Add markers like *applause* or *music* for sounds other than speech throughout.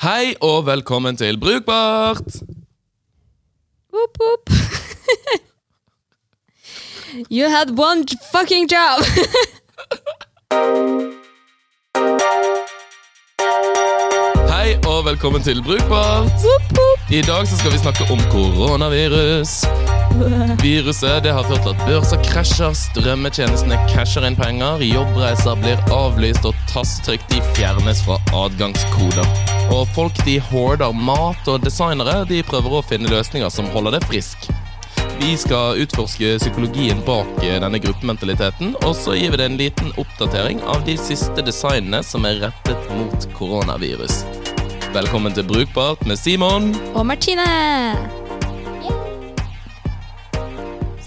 Hei og velkommen til Brukbart! Whoop, whoop. *laughs* you had one fucking job! *laughs* Hei og velkommen til Brukbart! whoop, whoop. I dag så skal vi snakke om koronavirus. Viruset det har ført til at børser krasjer, strømmetjenestene casher inn penger, jobbreiser blir avlyst og tasttrykk de fjernes fra adgangskoder. Og folk de hoarder mat, og designere de prøver å finne løsninger som holder det frisk. Vi skal utforske psykologien bak eh, denne gruppementaliteten, og så gir vi det en liten oppdatering av de siste designene som er rettet mot koronavirus. Velkommen til Brukbart med Simon. Og Martine!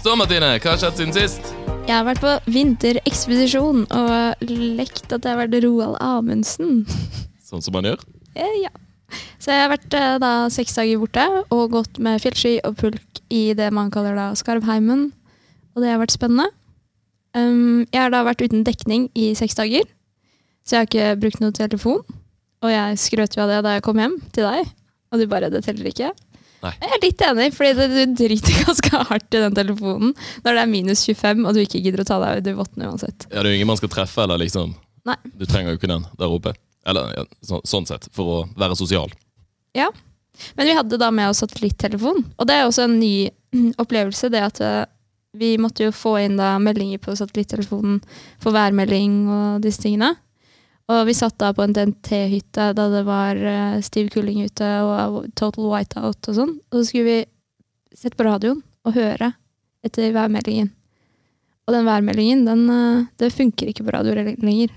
Så Martine, hva har skjedd siden sist? Jeg har vært på vinterekspedisjon og lekt at jeg har vært Roald Amundsen. *laughs* Sånn som man gjør. Eh, ja. Så jeg har vært eh, da seks dager borte og gått med fjellski og pulk i det man kaller da Skarvheimen. Og det har vært spennende. Um, jeg har da vært uten dekning i seks dager, så jeg har ikke brukt noe telefon. Og jeg skrøt jo av det da jeg kom hjem til deg, og du bare 'det teller ikke'. Nei. Jeg er litt enig, fordi du driter *laughs* ganske hardt i den telefonen når det er minus 25 og du ikke gidder å ta deg du våtner uansett. Ja, Det er jo ingen man skal treffe, eller liksom Nei. Du trenger jo ikke den der oppe. Eller ja, så, sånn sett, for å være sosial. Ja. Men vi hadde da med oss satellittelefon, og det er også en ny *clears throat* opplevelse. Det at eh, vi måtte jo få inn da meldinger på satellittelefonen for værmelding og disse tingene. Og vi satt da på en DNT-hytte da det var eh, stiv kuling ute og total whiteout og sånn. Og så skulle vi sette på radioen og høre etter værmeldingen. Og den værmeldingen, den, eh, det funker ikke på radio lenger.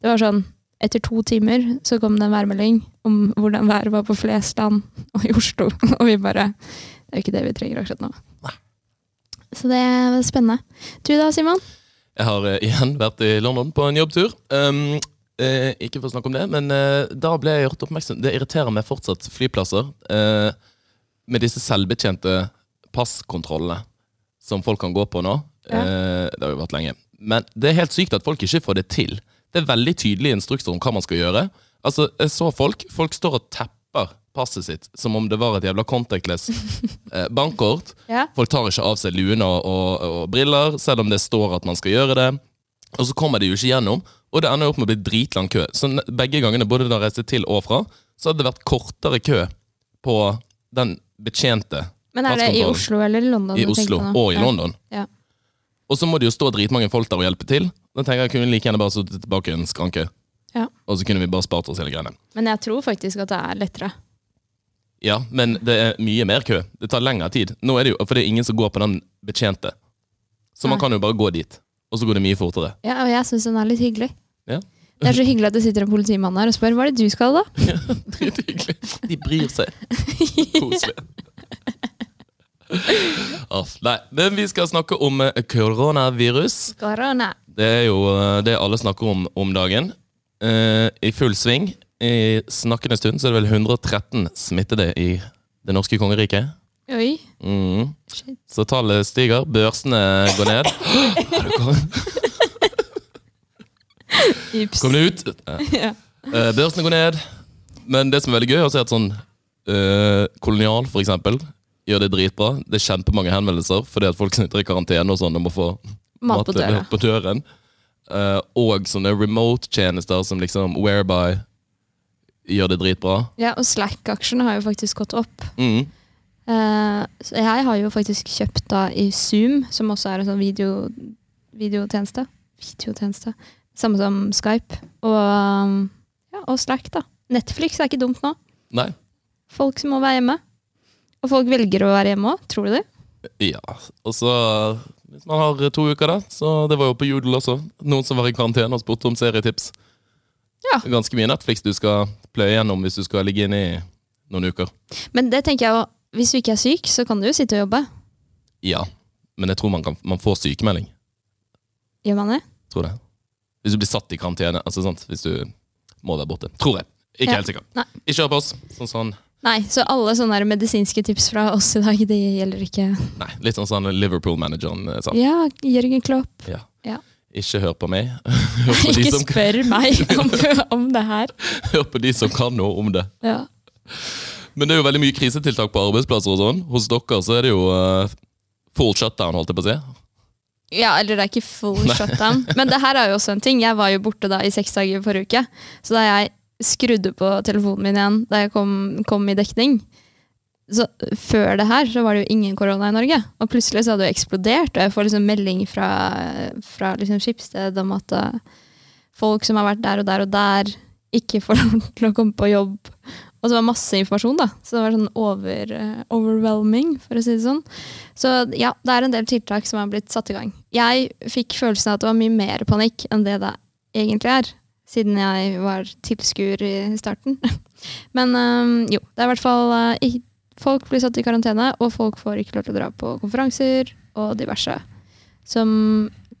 Det var sånn etter to timer så kom det en værmelding om hvordan været var på Flesland og i Oslo. *laughs* Og vi bare Det er jo ikke det vi trenger akkurat nå. Nei. Så det var spennende. Du da, Simon? Jeg har eh, igjen vært i London på en jobbtur. Um, eh, ikke for å snakke om det, men eh, da ble jeg gjort oppmerksom Det irriterer meg fortsatt flyplasser eh, med disse selvbetjente passkontrollene som folk kan gå på nå. Ja. Eh, det har jo vært lenge. Men det er helt sykt at folk ikke får det til. Det er veldig tydelige instrukser om hva man skal gjøre. Altså, jeg så folk. Folk står og tepper passet sitt som om det var et jævla contactless *laughs* eh, bankkort. Ja. Folk tar ikke av seg luene og, og, og briller, selv om det står at man skal gjøre det. Og så kommer de jo ikke gjennom, og det ender jo opp med å bli dritlang kø. Så begge gangene, både da jeg reiste til og fra, så hadde det vært kortere kø på den betjente Men er det i Oslo eller i London? i Oslo og i Ja. London. Ja. Og så må det jo stå dritmange folk der og hjelpe til. Da tenker jeg kunne like gjerne bare sittet tilbake i en skranke. Ja. Og så kunne vi bare spart oss hele greiene. Men jeg tror faktisk at det er lettere. Ja, men det er mye mer kø. Det tar lengre tid. Nå er det jo, For det er ingen som går på den betjente. Så man Nei. kan jo bare gå dit. Og så går det mye fortere. Ja, Og jeg syns den er litt hyggelig. Ja. Det er så hyggelig at det sitter en politimann her og spør hva er det du skal da? Ja, Drithyggelig. De bryr seg. Koselig. Nei, men vi skal snakke om eh, koronavirus. Korona. Det er jo eh, det alle snakker om om dagen. Eh, I full sving. I snakkende stund så er det vel 113 smittede i det norske kongeriket. Oi. Mm. Så tallet stiger, børsene går ned. *gasps* Kom det ut? Ja. eh, børsene går ned. Men det som er veldig gøy, er at sånn eh, Kolonial, for eksempel, gjør det dritbra. Det er kjempemange henvendelser fordi at folk sitter i karantene og sånn og må få Mat på døra. på døren. Uh, og sånne remote-tjenester som liksom Whereby gjør det dritbra. Ja, og Slack-aksjene har jo faktisk gått opp. Mm. Eh, så jeg har jo faktisk kjøpt da i Zoom, som også er en sånn video, videotjeneste. Videotjeneste. Samme som Skype. Og, um, ja, og Slack, da. Netflix er ikke dumt nå. Nei. Folk som må være hjemme. Og folk velger å være hjemme òg, tror du det? Ja. Og så Hvis man har to uker, da. Så det var jo på Jodel også. Noen som var i karantene og spurte om serietips. Ja. Ganske mye Netflix du skal pløye gjennom hvis du skal ligge inne i noen uker. Men det tenker jeg jo, hvis du ikke er syk, så kan du jo sitte og jobbe. Ja. Men jeg tror man, kan, man får sykemelding. Gjør man det? Tror det. Hvis du blir satt i karantene. Altså sant? Hvis du må være borte. Tror jeg. Ikke helt sikker. Nei. Ikke hør på oss. Sånn sånn Nei, så alle sånne medisinske tips fra oss i dag, det gjelder ikke. Nei, litt sånn sånn Liverpool-manageren eh, sa. Ja, Jørgen Klopp. Ja. Ja. ikke hør på meg. *laughs* Hør på, de Ikke som, spør meg om, *laughs* om det her. hør på de som kan noe om det. Ja. Men det er jo veldig mye krisetiltak på arbeidsplasser og sånn. Hos dere så er det jo uh, full shutdown, holdt jeg på å si. ja, eller det er ikke full shutdown. Men det her er jo også en ting. Jeg var jo borte da i seks dager forrige uke. Så da jeg skrudde på telefonen min igjen da jeg kom, kom i dekning så Før det her så var det jo ingen korona i Norge. Og plutselig så hadde det eksplodert, og jeg får liksom melding fra, fra liksom Skipsted om at eh, folk som har vært der og der og der, ikke får *laughs* lov til å komme på jobb. Og det var masse informasjon, da. Så det var sånn over, uh, overwhelming, for å si det sånn. Så ja, det er en del tiltak som har blitt satt i gang. Jeg fikk følelsen av at det var mye mer panikk enn det det egentlig er. Siden jeg var tilskuer i starten. *laughs* Men um, jo, det er i hvert fall uh, Folk blir satt i karantene, og folk får ikke lov til å dra på konferanser og diverse. Som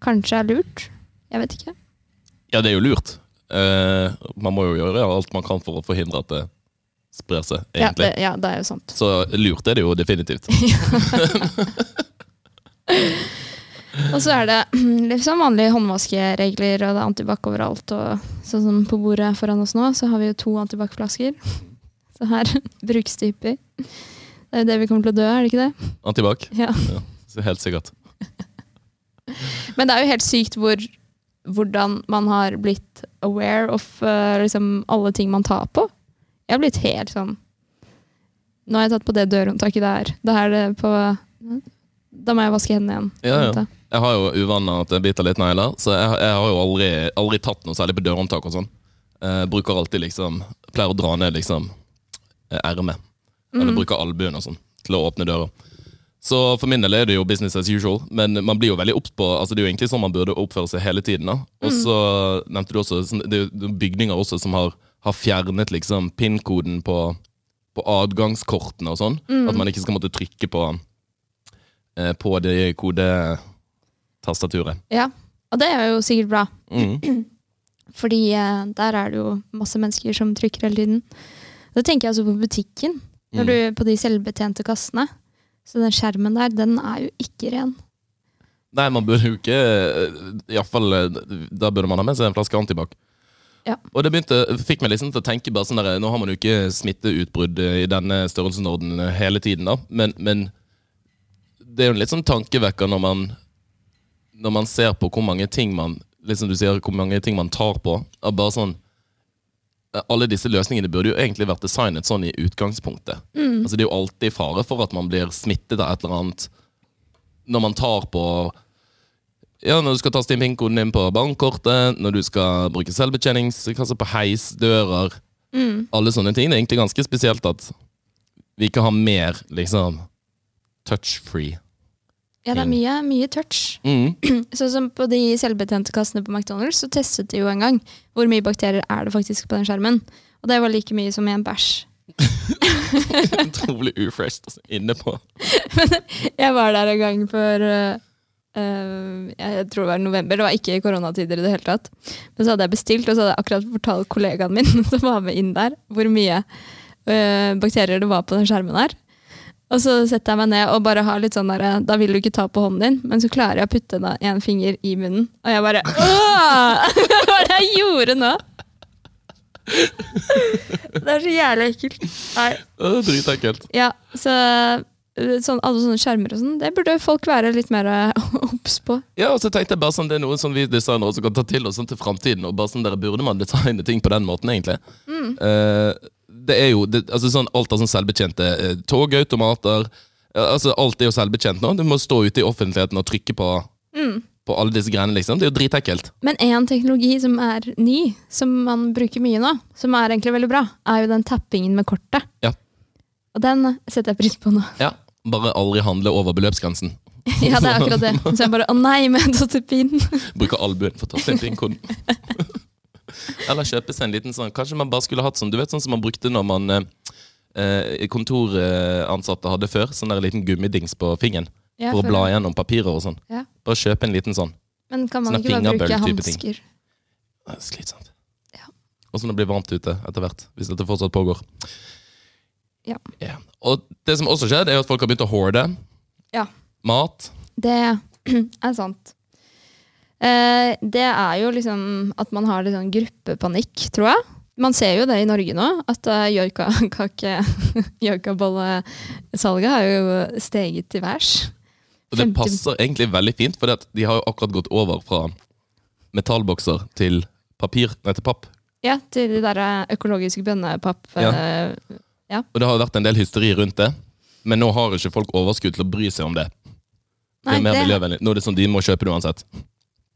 kanskje er lurt. Jeg vet ikke. Ja, det er jo lurt. Uh, man må jo gjøre alt man kan for å forhindre at det sprer seg, Ja egentlig. det, ja, det er jo sant. Så lurt er det jo definitivt. *laughs* Og så er det *clears throat* liksom vanlige håndvaskeregler, og det er antibac overalt. Og sånn som på bordet foran oss nå, så har vi jo to antibac-flasker. Så her *laughs* brukstyper. Det er jo det vi kommer til å dø, er det ikke det? Antibac. Ja. Så helt sikkert. *laughs* Men det er jo helt sykt hvor, hvordan man har blitt aware of uh, liksom alle ting man tar på. Jeg har blitt helt sånn Nå har jeg tatt på det dørhåndtaket der. Da er det på Da må jeg vaske hendene igjen. Ja, ja. Jeg har jo uvaner at jeg biter litt negler, så jeg, jeg har jo aldri, aldri tatt noe særlig på dørhåndtak og sånn. Eh, bruker alltid liksom Pleier å dra ned liksom eh, ermet. Eller bruker albuen og sånn til å åpne døra. Så for min del er det jo business as usual, men man blir jo veldig obs på altså Det er jo egentlig sånn man burde oppføre seg hele tiden. da. Og så nevnte du også det er jo bygninger også som har, har fjernet liksom PIN-koden på, på adgangskortene og sånn. At man ikke skal måtte trykke på, eh, på det kodetastaturet. Ja, og det er jo sikkert bra. Mm. *clears throat* Fordi eh, der er det jo masse mennesker som trykker hele tiden. Da tenker jeg altså på butikken. Når du, på de selvbetjente kassene. Så den skjermen der, den er jo ikke ren. Nei, man burde jo ikke Iallfall Da burde man ha med seg en flaske antibac. Ja. Og det begynte, fikk meg liksom til å tenke bare sånn der, Nå har man jo ikke smitteutbrudd i denne størrelsesordenen hele tiden, da, men, men det er jo en litt sånn tankevekker når man Når man ser på hvor mange ting man liksom du sier, hvor mange ting man tar på. Er bare sånn alle disse løsningene burde jo egentlig vært designet sånn i utgangspunktet. Altså Det er jo alltid fare for at man blir smittet av et eller annet når man tar på Ja, når du skal taste inn PIN-koden din på bankkortet, når du skal bruke selvbetjeningskasse på heis, dører Alle sånne ting. Det er egentlig ganske spesielt at vi ikke har mer liksom touch-free. Ja, det er mye, mye touch. Mm. *clears throat* Sånn som på de selvbetjente kassene på McDonald's, så testet de jo en gang hvor mye bakterier er det faktisk på den skjermen. Og det var like mye som i en bæsj. *laughs* Utrolig ufresh inne på. *laughs* Jeg var der en gang for øh, øh, Jeg tror det var november. Det var ikke i koronatider i det hele tatt. Men så hadde jeg bestilt, og så hadde jeg akkurat fortalt kollegaen min *laughs* som var med inn der, hvor mye øh, bakterier det var på den skjermen her. Og så setter jeg meg ned og bare har litt sånn der, Da vil du ikke ta på hånden din, men så klarer jeg å putte da en finger i munnen. Og jeg bare Åh! *laughs* Hva var det jeg gjorde nå? *laughs* Det er så jævlig ekkelt. Nei. Å, Dritekkelt. Ja, så sånn, alle sånne skjermer og sånn, det burde folk være litt mer øh, *laughs* obs på. Ja, og så tenkte jeg bare sånn, Det er noe som vi designere også kan ta til oss sånn til framtiden. Og bare sånn, der Burde man designe ting på den måten, egentlig? Eh, det er jo det, altså sånn, Alt av sånn selvbetjente uh, togautomater uh, altså Alt er jo selvbetjent nå. Du må stå ute i offentligheten og trykke på, på alle disse greiene. liksom Det er jo dritekkelt. Men en teknologi som er ny, som man bruker mye nå, som er egentlig veldig bra, er jo den tappingen med kortet. Ja. Og den setter jeg pris på nå. Ja, Bare aldri handle over beløpsgrensen. *laughs* Ja, det er akkurat det. Så jeg bare Å nei, med en tattepin! *laughs* Bruke albuen for å ta inn PIN-koden. *laughs* Eller kjøpe seg en liten sånn Kanskje man bare skulle hatt sånn Du vet sånn som man brukte når man eh, eh, kontoransatte hadde før? Sånn der liten gummidings på fingeren Ja, for å bla gjennom papirer og sånn. Ja. Bare kjøpe en liten sånn. Men kan man sånn ikke bare bruke hansker? Er Slitsomt. Ja. Og så når det blir varmt ute etter hvert. Hvis dette fortsatt pågår. Ja. Ja. Og det som også skjedde, er at folk har begynt å hoarde Ja. mat. Det *clears throat* er sant. Eh, det er jo liksom at man har litt sånn gruppepanikk, tror jeg. Man ser jo det i Norge nå, at uh, joikakake *laughs* Joikabollesalget *laughs* har jo steget til værs. Og det passer egentlig veldig fint, for de har jo akkurat gått over fra metallbokser til papir, nei, til papp. Ja, til de der eh, økologiske bønnepapp... Ja. Eh, Og det har vært en del hysteri rundt det, men nå har ikke folk overskudd til å bry seg om det. Det Nei, er mer det, miljøvennlig. Nå er det sånn de må kjøpe det uansett.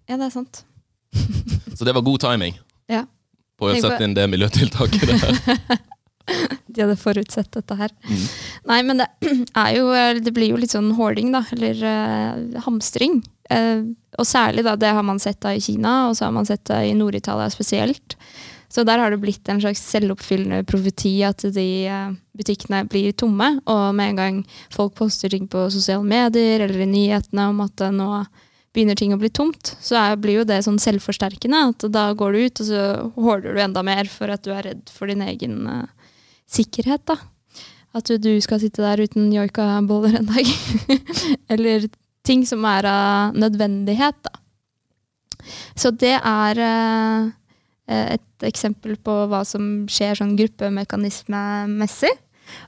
ja, det er sant. *laughs* Så det var god timing Ja. på å Tenk på- sette inn det miljøtiltaket der. *laughs* De hadde forutsett dette her. Mm. Nei, men det *clears throat* er jo Det blir jo litt sånn hoarding, da. Eller eh, hamstring. Eh, og særlig, da, det har man sett da i Kina, og så har man sett det i Nord-Italia spesielt. Så der har det blitt en slags selvoppfyllende profeti at de eh, butikkene blir tomme. Og med en gang folk poster ting på sosiale medier eller i nyhetene om at nå begynner ting å bli tomt, så blir jo det sånn selvforsterkende. At da går du ut, og så håler du enda mer for at du er redd for din egen eh, sikkerhet. da. At du, skal sitte der uten joikaboller en dag. *laughs* Eller ting som er av nødvendighet, da. Så det er eh, et eksempel på hva som skjer sånn gruppemekanismemessig.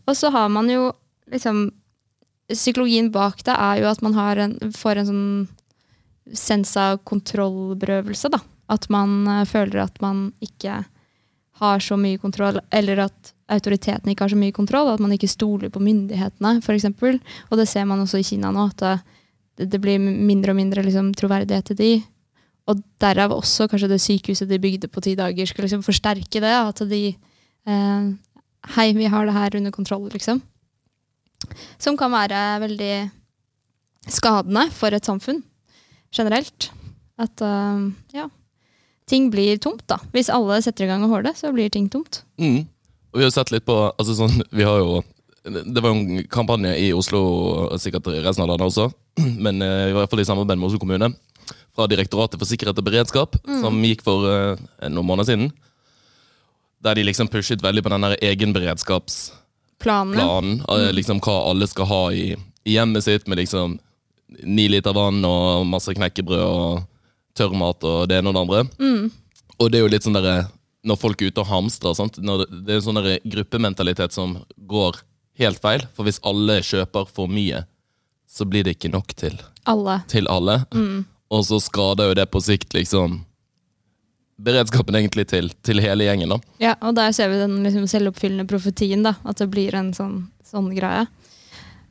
Og så har man jo liksom Psykologien bak det er jo at man en, får en sånn sens av kontrollberøvelse. da. At man eh, føler at man ikke har så mye kontroll, eller at autoriteten ikke har så mye kontroll, at man ikke stoler på myndighetene, f.eks. Og det ser man også i Kina nå, at det, det blir mindre og mindre liksom, troverdighet til de. Og derav også kanskje det sykehuset de bygde på ti dager, skulle liksom forsterke det. At de eh, Hei, vi har det her under kontroll, liksom. Som kan være veldig skadende for et samfunn generelt. At uh, ja, ting blir tomt, da. Hvis alle setter i gang og håler, så blir ting tomt. Mm. Og vi har sett litt på altså sånn, vi har jo Det var jo en kampanje i Oslo, sikkert i resten av landet også, men eh, i hvert fall i samarbeid med Oslo kommune, fra Direktoratet for sikkerhet og beredskap, som gikk for uh, noen måneder siden. Der de liksom pushet veldig på den der egenberedskapsplanen. Eh, Liksom hva alle skal ha i, i hjemmet sitt, med liksom ni liter vann og masse knekkebrød og tørrmat og det ene og det andre. Mm. Og det er jo litt sånn derre Når folk er ute og hamstrer, sant? Når det, det er sånn der gruppementalitet som går helt feil. For hvis alle kjøper for mye, så blir det ikke nok til, Alle. til alle. Og så skader jo det på sikt liksom beredskapen egentlig til, til hele gjengen. da. Ja, og der ser vi den liksom selvoppfyllende profetien, da. At det blir en sånn, sånn greie.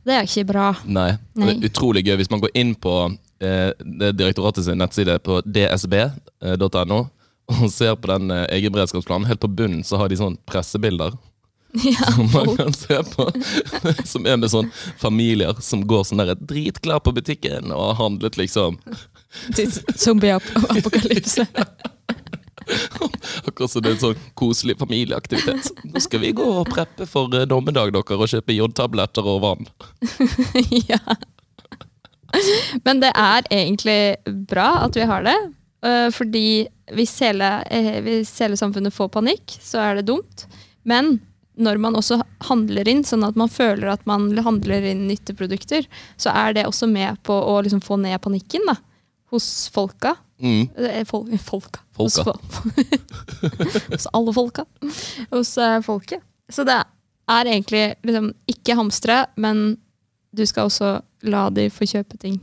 Det er ikke bra. Nei. Nei. Det er utrolig gøy hvis man går inn på eh, det direktoratet sin nettside på dsb.no og ser på den eh, egenberedskapsplanen. Helt på bunnen så har de sånn pressebilder *laughs* Ja, *laughs* som man kan se på. *laughs* Som er med sånn familier som går sånn der dritklar på butikken og har handlet liksom zombie-apokalypse. *laughs* Akkurat som det er en sånn koselig familieaktivitet. Nå skal vi gå og preppe for eh, dommedag dere og kjøpe jodtabletter og vann. *laughs* ja. Men det er egentlig bra at vi har det. øh, Fordi hvis hele, eh, hvis hele samfunnet får panikk, så er det dumt. Men når man også handler inn, sånn at man føler at man handler inn nytteprodukter, så er det også med på å liksom få ned panikken da, hos folka. Mm. Eh, Fol *laughs* folka. Folka. Hos, *laughs* hos alle folka. Hos uh, folket. Så det er egentlig liksom ikke hamstre, men du skal også la de få kjøpe ting.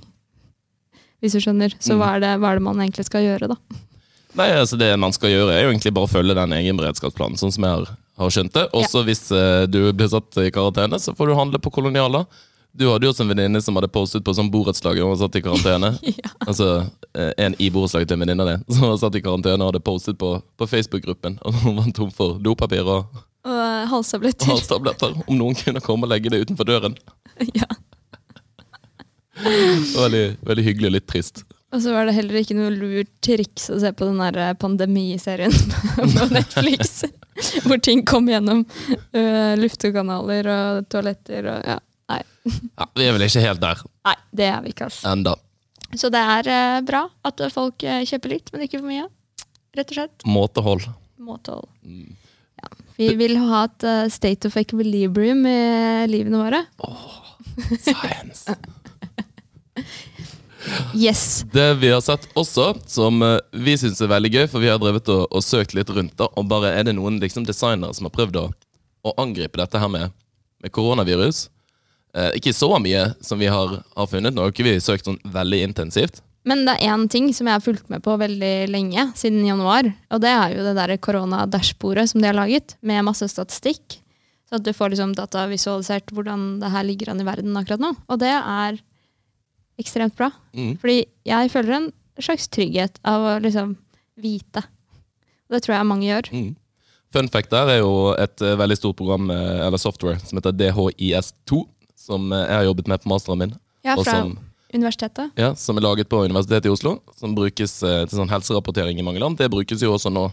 Hvis du skjønner. Så Mm. hva, er det, hva er det man egentlig skal gjøre, da? Nei, altså Det man skal gjøre, er jo egentlig bare å følge den egenberedskapsplanen, sånn som jeg har, har skjønt det. Også hvis uh, du blir satt i karantene, så får du handle på kolonialer. Du hadde jo også en venninne som hadde postet på sånn borettslag og satt i karantene. *laughs* Ja. Altså eh, En i borettslaget til en venninne av det, som var satt i karantene og hadde postet på, på Facebook-gruppen. Og hun var tom for dopapir og Og halstabletter. Og *laughs* halstabletter. Om noen kunne komme og legge det utenfor døren. *laughs* ja. Veldig, veldig hyggelig og litt trist. Og så var det heller ikke noe lurt triks å se på den der eh, pandemiserien på Netflix. Hvor ting kom gjennom uh, luftekanaler og toaletter og ja. Nei. *laughs* Ja, Vi er vel ikke helt der Nei, det er vi ikke, altså. enda. Så det er eh, bra at folk eh, kjøper litt, men ikke for mye. Rett og slett. Måtehold. Måtehold. Ja. Vi vil ha et eh, state of equilibrium i livene våre. Science. *laughs* Yes. Det vi har sett også, som eh, vi syns er veldig gøy, for vi har drevet og, og søkt litt rundt, da, og bare er det noen liksom, designere som har prøvd å, å angripe dette her med, med koronavirus. Eh, ikke så mye som vi har, har funnet, nå har ikke vi søkt sånn veldig intensivt. Men det er én ting som jeg har fulgt med på veldig lenge, siden januar. Og det er jo det der korona-dashbordet som de har laget, med masse statistikk. Så at du får liksom data visualisert hvordan det her ligger an i verden akkurat nå. Og det er ekstremt bra. Mm. Fordi jeg føler en slags trygghet av å liksom vite. Og det tror jeg mange gjør. Mm. Fun fact der er jo et eh, veldig stort program, eh, eller software, som heter DHIS2, som eh, jeg har jobbet med på masteren min. Ja, fra som, universitetet. ja, som er laget på Universitetet i Oslo, som brukes eh, til sånn helserapportering i mange land. Det brukes jo også nå.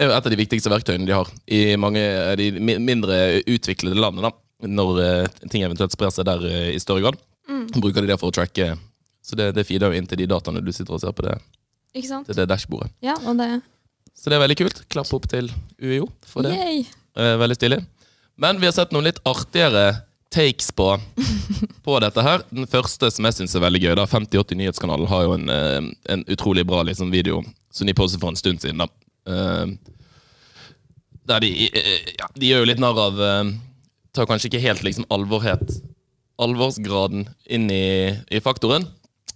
er jo et av de viktigste verktøyene de har i mange av de mindre utviklede landene. da, Når eh, ting eventuelt sprer seg der i større grad. Bruker de det for å tracke. Så det, det feeder jo inn til de dataene du sitter og ser på det, Ikke sant? til det dashbordet. Ja, og det Så det er veldig kult. Klapp opp til UiO for det. Yay! Veldig stilig. Men vi har sett noen litt artigere takes på, på dette her. Den første som jeg syns er veldig gøy, da, 5080 Nyhetskanalen har jo en, eh, en utrolig bra liksom, video som de postet for en stund siden. da. Eh, der de, eh, ja, de gjør jo litt narr av Tar kanskje ikke helt liksom alvorhet alvorsgraden inn i, i faktoren.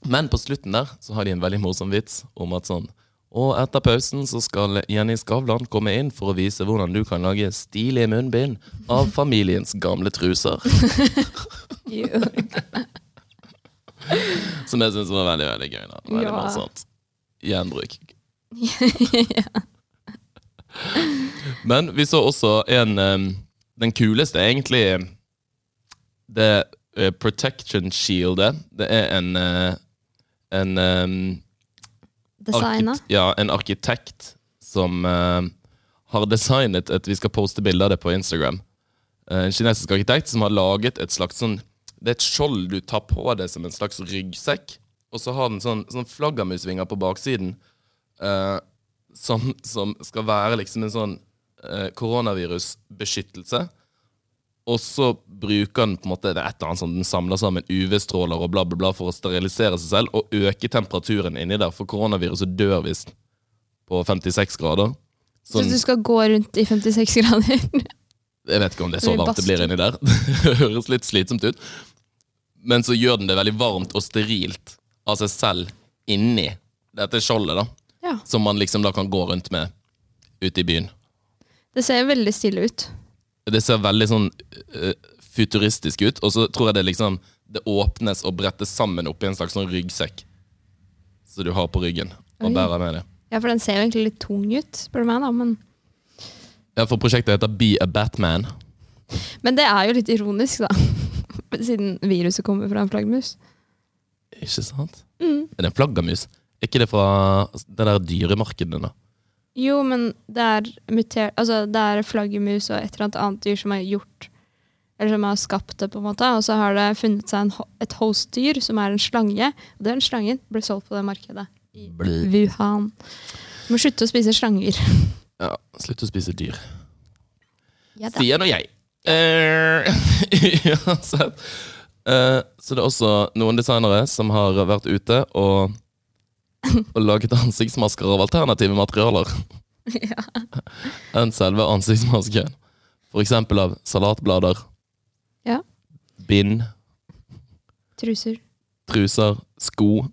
Men på slutten der så har de en veldig morsom vits om at sånn Og etter pausen så skal Jenny Skavlan komme inn for å vise hvordan du kan lage stilige munnbind av familiens gamle truser. Som jeg syns var veldig veldig gøy. da. Veldig Ja. morsomt. Gjenbruk. *laughs* Men vi så også en Den kuleste, egentlig. Det eh, Protection Shieldet. Det er en eh, En Designa. ja, en arkitekt som uh, har designet et Vi skal poste bilde av det på Instagram. Uh, en kinesisk arkitekt som har laget et slags sånn Det er et skjold du tar på deg som en slags ryggsekk. Og så har den sånn, sånn flaggermusvinger på baksiden. Uh, som, som skal være liksom en sånn koronavirusbeskyttelse. Og så bruker den på en måte det er et eller annet sånn den samler sammen UV-stråler og bla bla bla for å sterilisere seg selv og øke temperaturen inni der. For koronaviruset dør visst på 56 grader. Så Sånn, du skal gå rundt i 56 *laughs* grader? jeg vet ikke om det er så varmt det blir inni der. *laughs* Det høres litt slitsomt ut. Men så gjør den det veldig varmt og sterilt av seg selv inni dette skjoldet, da. ja. Som man liksom da kan gå rundt med ute i byen. Det ser veldig stille ut. Det ser veldig sånn uh, futuristisk ut, og så tror jeg det liksom Det åpnes og brettes sammen oppi en slags sånn ryggsekk som du har på ryggen og Oi. bærer med det. Ja, for den ser jo egentlig litt tung ut, spør du meg, da. Men, Ja, for prosjektet heter Be a Batman. men det er jo litt ironisk, da. *laughs* Siden viruset kommer fra en flaggermus. Ikke sant? Mm. Er det en flaggermus? Er ikke det fra det der dyremarkedet, da? Jo, men det er muter... Altså, det er flaggermus og et eller annet annet dyr som har gjort Eller som har skapt det, på en måte. Og så har det funnet seg en, et hostdyr som er en slange. Og den slangen ble solgt på det markedet i Bli. Wuhan. Du må slutte å spise slanger. *laughs* Ja, slutt å spise dyr. Ja, da. Sier nå jeg. Eh, *laughs* Uansett. Uh, så det er også noen designere som har vært ute og, og laget ansiktsmasker av alternative materialer Ja. enn selve ansiktsmasken. For eksempel av salatblader, Ja. bind, Truser. truser, sko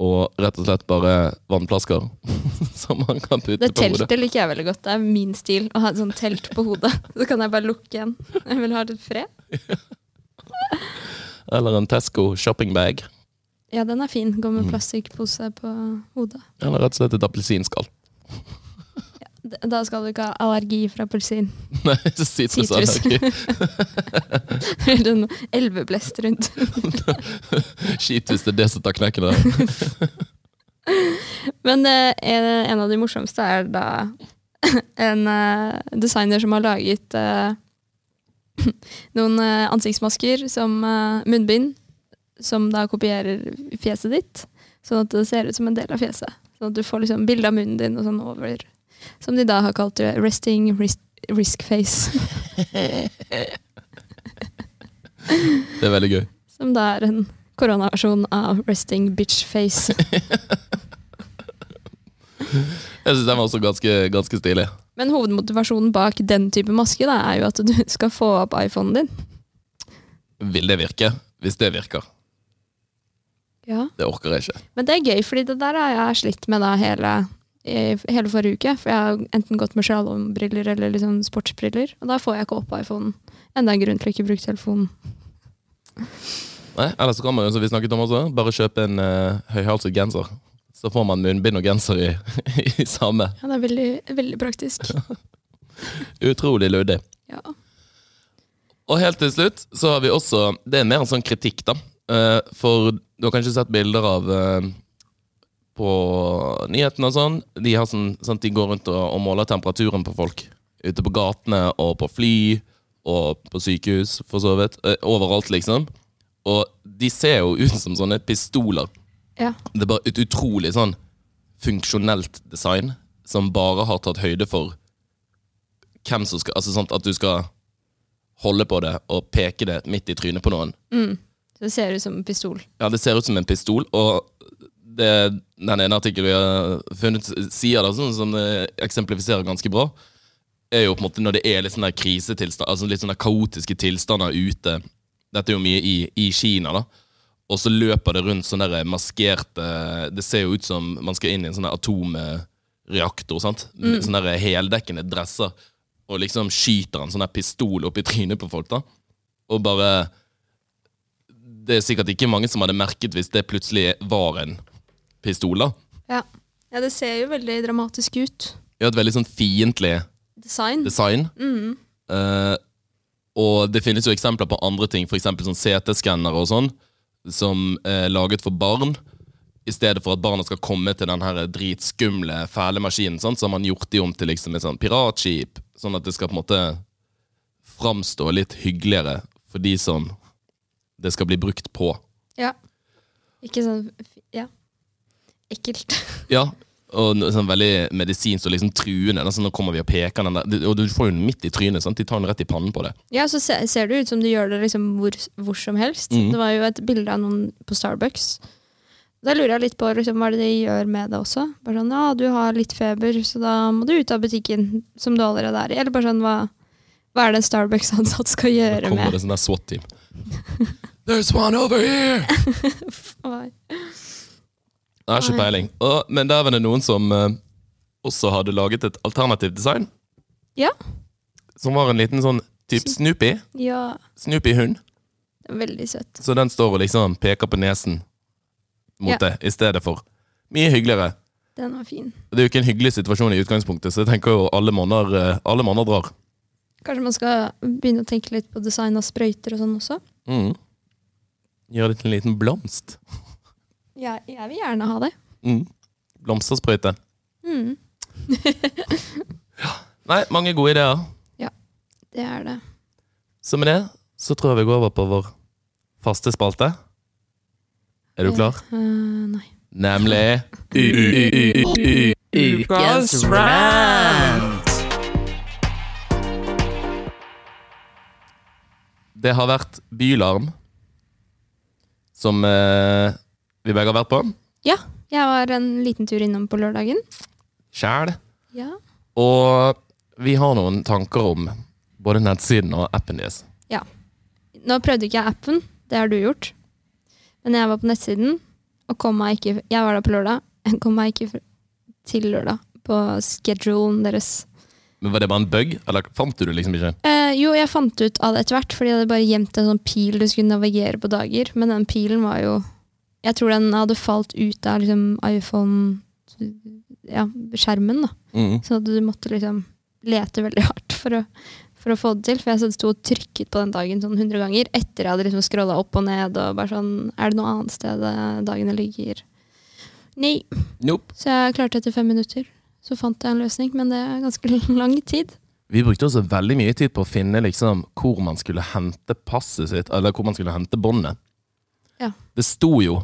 og rett og slett bare vannflasker *laughs* som man kan putte Det på hodet. teltet liker jeg veldig godt. Det er min stil å ha et sånt telt på hodet. Så kan jeg bare lukke igjen. Jeg vil ha litt fred. *laughs* Eller en Tesco shoppingbag. Ja, den er fin. Gå Mm. med plastikkpose på hodet. Eller rett og slett et appelsinskall. ja, Da skal du ikke ha allergi fra appelsin. *laughs* Nei, sitrusallergi. *laughs* en elveblest rundt. *laughs* Skit hvis det er det som tar knekken av Men eh, en, en av de morsomste er da en eh, designer som har laget eh, *clears throat* noen eh, ansiktsmasker som eh, munnbind, som da kopierer fjeset ditt, sånn at det ser ut som en del av fjeset. Sånn at du får liksom bilde av munnen din og sånn over, som de da har kalt det resting risk, risk face. *laughs* Det er veldig gøy. Som da er en Koronaversjon av Resting Bitch Face. *laughs* Jeg syns den var også ganske, ganske stilig. Men hovedmotivasjonen bak den type maske da, er jo at du skal få opp iPhonen din. Vil det virke? Hvis det virker. Ja. Det orker jeg ikke. Men det er gøy, fordi det der har jeg slitt med da hele, hele forrige uke. For jeg har enten gått med slalåmbriller eller liksom sportsbriller, og da får jeg ikke opp iPhonen. Enda en grunn til å ikke bruke telefonen. Nei, Ellers så kan man jo, som vi snakket om også, bare kjøpe en uh, høyhalset genser. Så får man munnbind og genser i, *laughs* i samme. Ja, det er veldig, veldig praktisk. *laughs* Utrolig luddig. Ja. Og helt til slutt så har vi også Det er mer en sånn kritikk, da. Eh, for du har kanskje sett bilder av uh, på nyhetene og sånn. De, har sånn, sånn de går rundt og, og måler temperaturen på folk. Ute på gatene og på fly og på sykehus, for så vidt. Uh, overalt, liksom. Og de ser jo ut som sånne pistoler. ja. Det er bare et utrolig sånn funksjonelt design som bare har tatt høyde for hvem som skal Altså sånn at du skal holde på det og peke det midt i trynet på noen. Så det ser ut som en pistol. Ja, det ser ut som en pistol, og det den ene artikkelen vi har funnet, sier det sånn som det eksemplifiserer ganske bra, er jo på en måte når det er litt sånne krisetilstand, altså litt sånne kaotiske tilstander ute. Dette er jo mye i, i Kina, da. Og så løper det rundt sånne maskerte Det ser jo ut som man skal inn i en sånn atomreaktor. sant? Mm. Sånne heldekkende dresser. Og liksom skyter en sånn pistol opp i trynet på folk. da. Og bare Det er sikkert ikke mange som hadde merket hvis det plutselig var en pistol. da. Ja. ja, det ser jo veldig dramatisk ut. Er et veldig sånn fiendtlig Design. design. Mm. Uh, og det finnes jo eksempler på andre ting, f.eks. sånn CT-skannere og sånn, som er laget for barn. I stedet for at barna skal komme til den her dritskumle, fæle maskinen, sant? så har man gjort de om til liksom et sånn piratskip, sånn at det skal på en måte framstå litt hyggeligere for de som det skal bli brukt på. Ja. Ikke sånn Ja. Ekkelt. *laughs* Ja, og sånn veldig medisinsk og liksom truende. sånn, nå kommer vi og peker den der, og du får jo den midt i trynet. Sant? De tar den rett i pannen på det. Ja, så ser, ser det ut som du gjør det liksom hvor, hvor som helst. Mm. Det var jo et bilde av noen på Starbucks. Da lurer jeg litt på liksom, hva det de gjør med det også. Bare sånn, ja, du har litt feber, så da må du ut av butikken som du allerede er i. Eller bare sånn, hva, hva er det en Starbucks-ansatt skal gjøre med Da kommer med det sånn der SWAT-team. *laughs* There's one over here! *laughs* Jeg har ikke peiling. Og, men der var det noen som eh, også hadde laget et alternativt design. Ja. Som var en liten sånn type Snoopy. Ja, Snoopy-hund. veldig søtt. Så den står og liksom peker på nesen mot Ja. deg i stedet for. Mye hyggeligere. Den var fin. Det er jo ikke en hyggelig situasjon i utgangspunktet, så jeg tenker jo alle måneder, eh, alle måneder drar. Kanskje man skal begynne å tenke litt på design av sprøyter og sånn også? Mm. Gjør det til en liten blomst. Ja, jeg vil gjerne ha det. Mm. Blomstersprøyte. Mm, *laughs* Nei, mange gode ideer. Ja, det er det. Så med det så tror jeg vi går over på vår faste spalte. Er du klar? Uh, nei. Nemlig Ukas rant! Det har vært bylarm, som eh, vi begge har vært på. Ja, jeg var en liten tur innom på lørdagen. Sjæl. Ja. Og vi har noen tanker om både nettsiden og appen deres. Nå prøvde ikke jeg appen, det har du gjort. Men jeg var på nettsiden, og kom meg ikke Jeg var der på lørdag, jeg *laughs* kom meg ikke til lørdag på schedulen deres. Men Var det bare en bug, eller fant du det liksom ikke? Eh, jo, jeg fant ut av det etter hvert, fordi jeg hadde bare gjemt en sånn pil du skulle navigere på dager. Men den pilen var jo Jeg tror den hadde falt ut av liksom iPhone Ja, da. Mm. Så du måtte liksom lete veldig hardt for å, for å få det til. For jeg sto og trykket på den dagen sånn 100 ganger etter jeg hadde liksom scrolla opp og ned. og bare sånn, Er det noe annet sted eh, dagene ligger? Nei. Nope. Så jeg klarte etter fem minutter. Så fant jeg en løsning, men det er ganske *laughs* lang tid. Vi brukte også veldig mye tid på å finne liksom hvor man skulle hente passet sitt, eller hvor man skulle hente båndet. Ja. Det sto jo,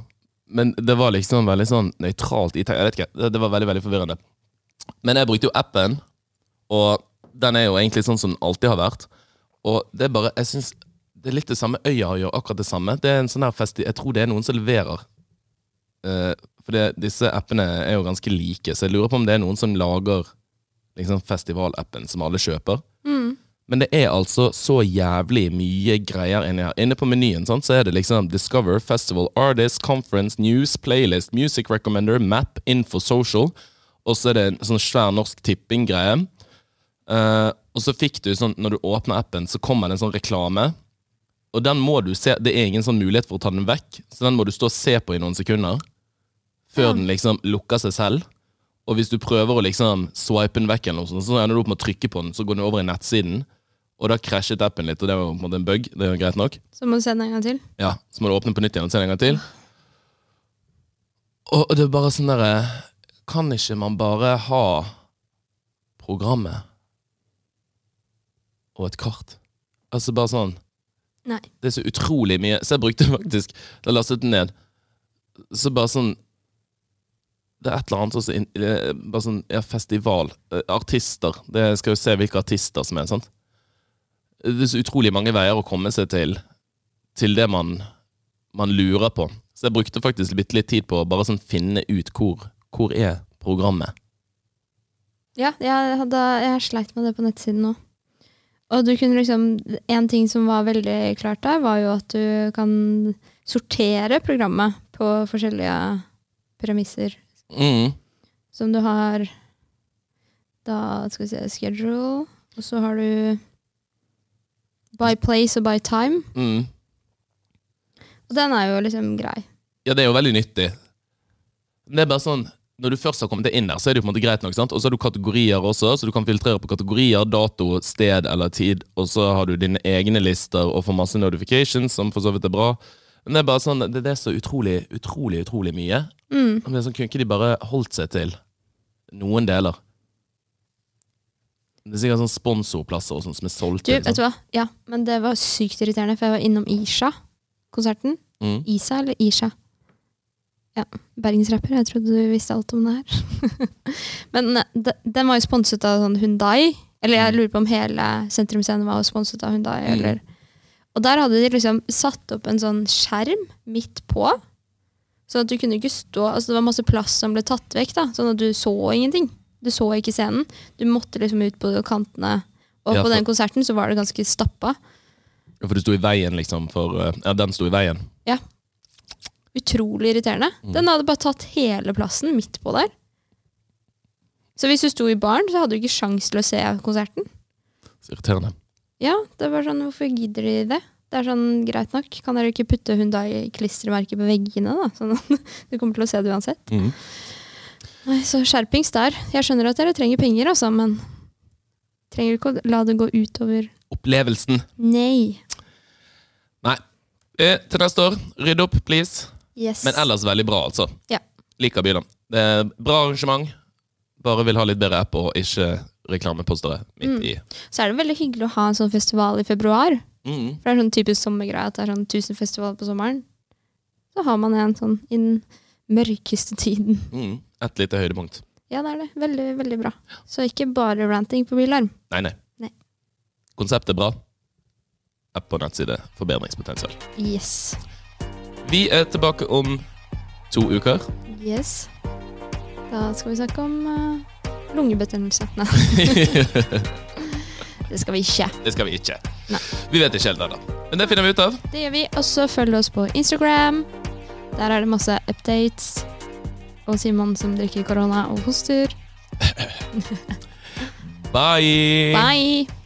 men det var liksom veldig sånn nøytralt i Jeg vet ikke, det, var veldig, veldig forvirrende. Men jeg brukte jo appen, og den er jo egentlig sånn som den alltid har vært. Og det er bare, jeg synes Det er litt det samme. Øya gjør akkurat det samme. Det er en sånn her festi Jeg tror det er noen som leverer. Eh, for det, disse appene er jo ganske like, så jeg lurer på om det er noen som lager liksom festivalappen som alle kjøper. Mm. Men det er altså så jævlig mye greier inni her. Inne på menyen sant, så er det liksom Discover, Festival, Artist, Conference, News, Playlist, Music Recommender, Map, Info, Social. Og så er det en sånn svær norsk tipping-greie. Uh, og så fikk du sånn, når du åpner appen, så kommer det en sånn reklame. Og den må du se, det er ingen sånn mulighet for å ta den vekk, så den må du stå og se på i noen sekunder. Før den liksom lukker seg selv. Og hvis du prøver å liksom swipe den vekk, eller noe sånt, så ender du opp med å trykke på den, så går den over i nettsiden. Og da krasjet appen litt, og det var på en måte en bug. Det jo greit nok. Så må du se den en gang til. Ja, Så må du åpne på nytt igjen og se den en gang til. Og det er bare sånn derre Kan ikke man bare ha programmet og et kart? Altså bare sånn Nei. Det er så utrolig mye. Så jeg brukte faktisk Da jeg lastet den ned, så bare sånn Det er et eller annet også Bare sånn Ja, festival. eh, Artister. Det skal jo se hvilke artister som er. sant? Det er så utrolig mange veier å komme seg til Til det man, man lurer på. Så jeg brukte faktisk litt, litt tid på å bare sånn finne ut hvor, hvor er programmet. Ja, jeg, hadde, jeg sleit med det på nettsiden nå. Og du kunne liksom En ting som var veldig klart der, var jo at du kan sortere programmet på forskjellige premisser. Mm. Som du har Da skal vi se schedule, og så har du by place og by time. Mm. Og den er jo liksom grei. Ja, det er jo veldig nyttig. Det er bare sånn Når du først har kommet inn der, så er det jo på en måte greit nok. sant? Og så har du kategorier også, så du kan filtrere på kategorier, dato, sted eller tid. Og så har du dine egne lister og får masse notifications, som for så vidt er bra. Men det er bare sånn, det, det er så utrolig, utrolig, utrolig mye. Mm. Men sånn, Kunne ikke de bare holdt seg til noen deler? Det er sikkert sånn sponsorplasser og sånt som er solgt. Du, inn, vet du hva? Ja, men det var sykt irriterende, for jeg var innom Isha-konserten. Mm. Isa eller Isha? Ja, bergensrapper. Jeg trodde du visste alt om det her. *laughs* Men eh, de, den var jo sponset av sånn Hundai. Eller jeg Mm. lurer på om hele Sentrumsscenen var sponset av Hundai. Mm. Eller. Og der hadde de liksom satt opp en sånn skjerm midt på. Sånn at du kunne ikke stå Altså det var masse plass som ble tatt vekk, da. Sånn at du så ingenting. Du så ikke scenen. Du måtte liksom ut på kantene. Og Ja, på den konserten så var det ganske stappa. Ja, For du sto i veien, liksom, for eh, Ja, den sto i veien. Ja. Utrolig irriterende. Mm. Den hadde bare tatt hele plassen midt på der. Så hvis du sto i baren, så hadde du ikke sjans til å se konserten. Så irriterende. Ja, det var sånn, Hvorfor gidder de det? Det er sånn, Greit nok, kan dere ikke putte Hundai-klistremerker på veggene? da? Sånn *laughs* Du kommer til å se det uansett. Mm. Nei, Så skjerpings der. Jeg skjønner at dere trenger penger, altså, men trenger ikke å la det gå utover Opplevelsen. Nei. Nei. Eh, til neste år, rydd opp, please. Yes. Men ellers veldig bra, altså. Ja. Liker bilen. Det er bra arrangement. Bare vil ha litt bedre app og ikke reklamepostere midt Mm. i. Så er det veldig hyggelig å ha en sånn festival i februar. Mm. For det er sånn typisk sommergreie at det er sånn 1000 festivaler på sommeren. Så har man en sånn i den mørkeste tiden. Mm. Et lite høydepunkt. Ja, det er det. Veldig, veldig bra. Så ikke bare ranting på bilarm. Nei, nei. Nei. Konseptet er bra. App og nettside. Forbedringspotensial. Yes. Vi er tilbake om to uker. Yes. Da skal vi snakke om uh, lungebetennelse. *laughs* *laughs* Det skal vi ikke. det skal vi ikke. Nei. Vi vet ikke helt ennå. Men det finner vi ut av. Det gjør vi. Og så følg oss på Instagram. Der er det masse updates. Og Simon som drikker korona og hoster. *laughs* Bye! Bye!